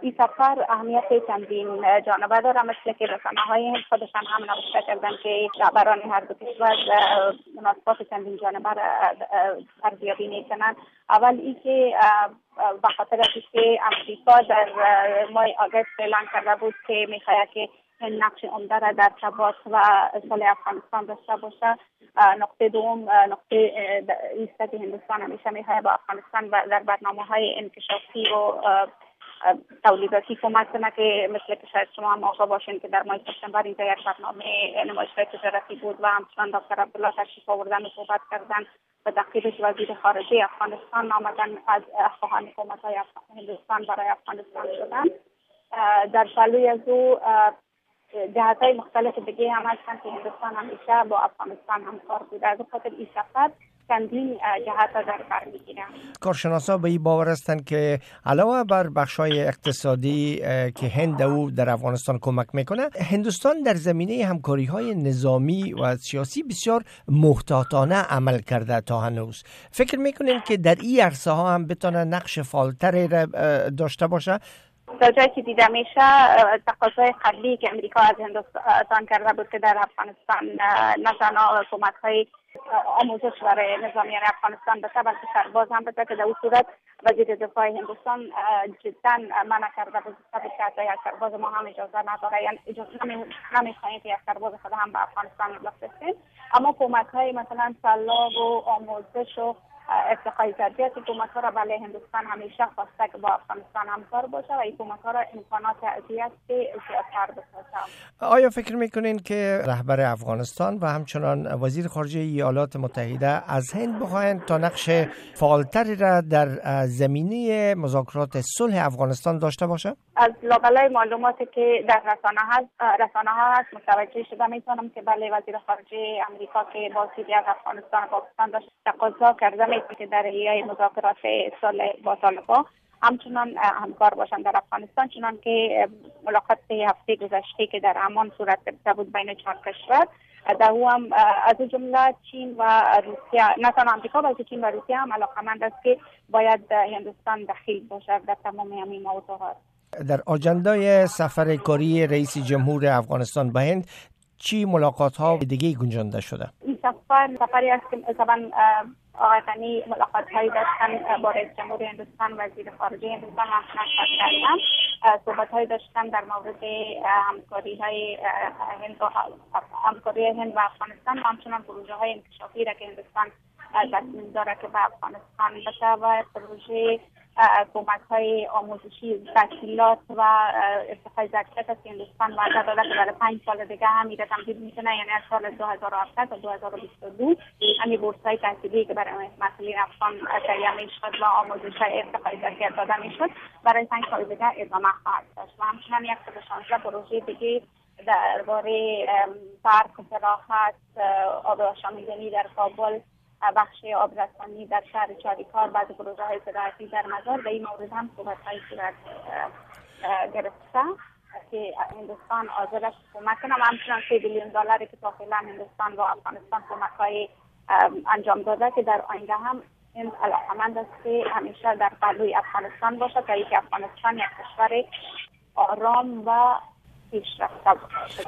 این سفر اهمیت چندین جانبه داره مثل که رسانه های خودشان هم نوشته کردن که رهبران هر دو کشور مناسبات چندین جانبه را ارزیابی می‌کنن اول ای که به خاطر که امریکا در ماه آگست اعلان کرده بود که می‌خواهد که نقش عمده را در ثبات و صلح افغانستان داشته باشه. نقطه دوم نقطه ایست که هندوستان همیشه می‌خواهد با افغانستان در برنامه های انکشافی و تولیداتی کمک کنه که مثل که شاید شما هم آقا باشین که در ماه سپتامبر اینجا یک برنامه نمایشگاه تجارتی بود و همچنان دکتر عبدالله تشریف آوردن و صحبت کردن و تقریبش وزیر خارجه افغانستان آمدن از خواهان حکومت های هندوستان برای افغانستان شدن در پلوی از او جهت های مختلف دیگه هم هستن که هندوستان همیشه با افغانستان همکار بوده از خاطر این سفر چندین جهت در بر به این باور هستند که علاوه بر های اقتصادی که هند او در افغانستان کمک می‌کنه هندوستان در زمینه همکاری های نظامی و سیاسی بسیار محتاطانه عمل کرده تا هنوز. فکر می‌کنین که در این عرصه ها هم بتونه نقش فالتری داشته باشه؟ تا جایی که دیده میشه تقاضای قبلی که امریکا از هندوستان کرده بود که در افغانستان تنها حکومت های آموزش برای نظامیان افغانستان بشه بلکه سرباز هم بشه که در صورت وزیر دفاع هندوستان جدا منع کرده بود که یک سرباز ما هم اجازه نداره. یعنی اجازه نمی‌خواهیم که یک سرباز خود هم به افغانستان بفرستیم اما حکومت های مثلا سلاح و آموزش و ارتقای ظرفیت حکومت ها را بله هندوستان همیشه خواسته که با افغانستان همکار باشه و حکومت ها را امکانات ازیت زیادتر بسازه آیا فکر می‌کنین که رهبر افغانستان و همچنان وزیر خارجه ایالات متحده از هند بخواهند تا نقش فعالتری را در زمینه مذاکرات صلح افغانستان داشته باشه؟ از لابلای معلوماتی که در رسانه هست رسانه ها هست متوجه شده می‌تونم که بله وزیر خارجه امریکا که با از افغانستان و پاکستان داشت تقاضا کرده که در ایای مذاکرات صلح با طالبان همچنان همکار باشند در افغانستان. چنان که ملاقات هفته گذشته که در امان صورت گرفته بود بین چهار کشور در او هم از جمله چین و روسیه نه تنها آمریکا بلکه چین و روسیه هم علاقمند است که باید هندوستان دخیل باشد در تمام همین موضوعات. در آجندای سفر کاری رئیس جمهور افغانستان به هند چی ملاقات ها دیگه گنجانده شده؟ این سفر سفری است که آقای غنی ملاقات هایی داشتن با رئیس جمهور هندوستان وزیر خارجه هندوستان همچنان کردم صحبت هایی داشتن در مورد همکاری های هند و همکاری هند و افغانستان و همچنان پروژه های انکشافی را که هندوستان تصمیم داره که به افغانستان بشه و پروژه کمک های آموزشی تحصیلات و ارتقای ظرفیت از هندوستان وعده داده که برای پنج سال دیگه هم میره تمدید می‌کنه. یعنی از سال 2007 تا 2022 همین بورس های تحصیلی که برای مسئولین افغان تهیه می‌شد و آموزش های ارتقای ظرفیت داده می‌شد برای پنج سال دیگه ادامه خواهد داشت. و همچنان یک شانزده پروژه دیگه درباره پارک فراخت آب آشامیدنی در کابل بخش آبرسانی در شهر چاریکار بعد پروژه های زراعتی در مزار به این مورد هم صحبت های صورت گرفته که هندوستان است کمک کنم. همچنان سه بیلیون دلاری که تا فعلا هندوستان و افغانستان کمک های انجام داده که در آینده هم این علاقمند است که همیشه در پلوی افغانستان باشد تا اینکه افغانستان یک کشور آرام و پیشرفته باشه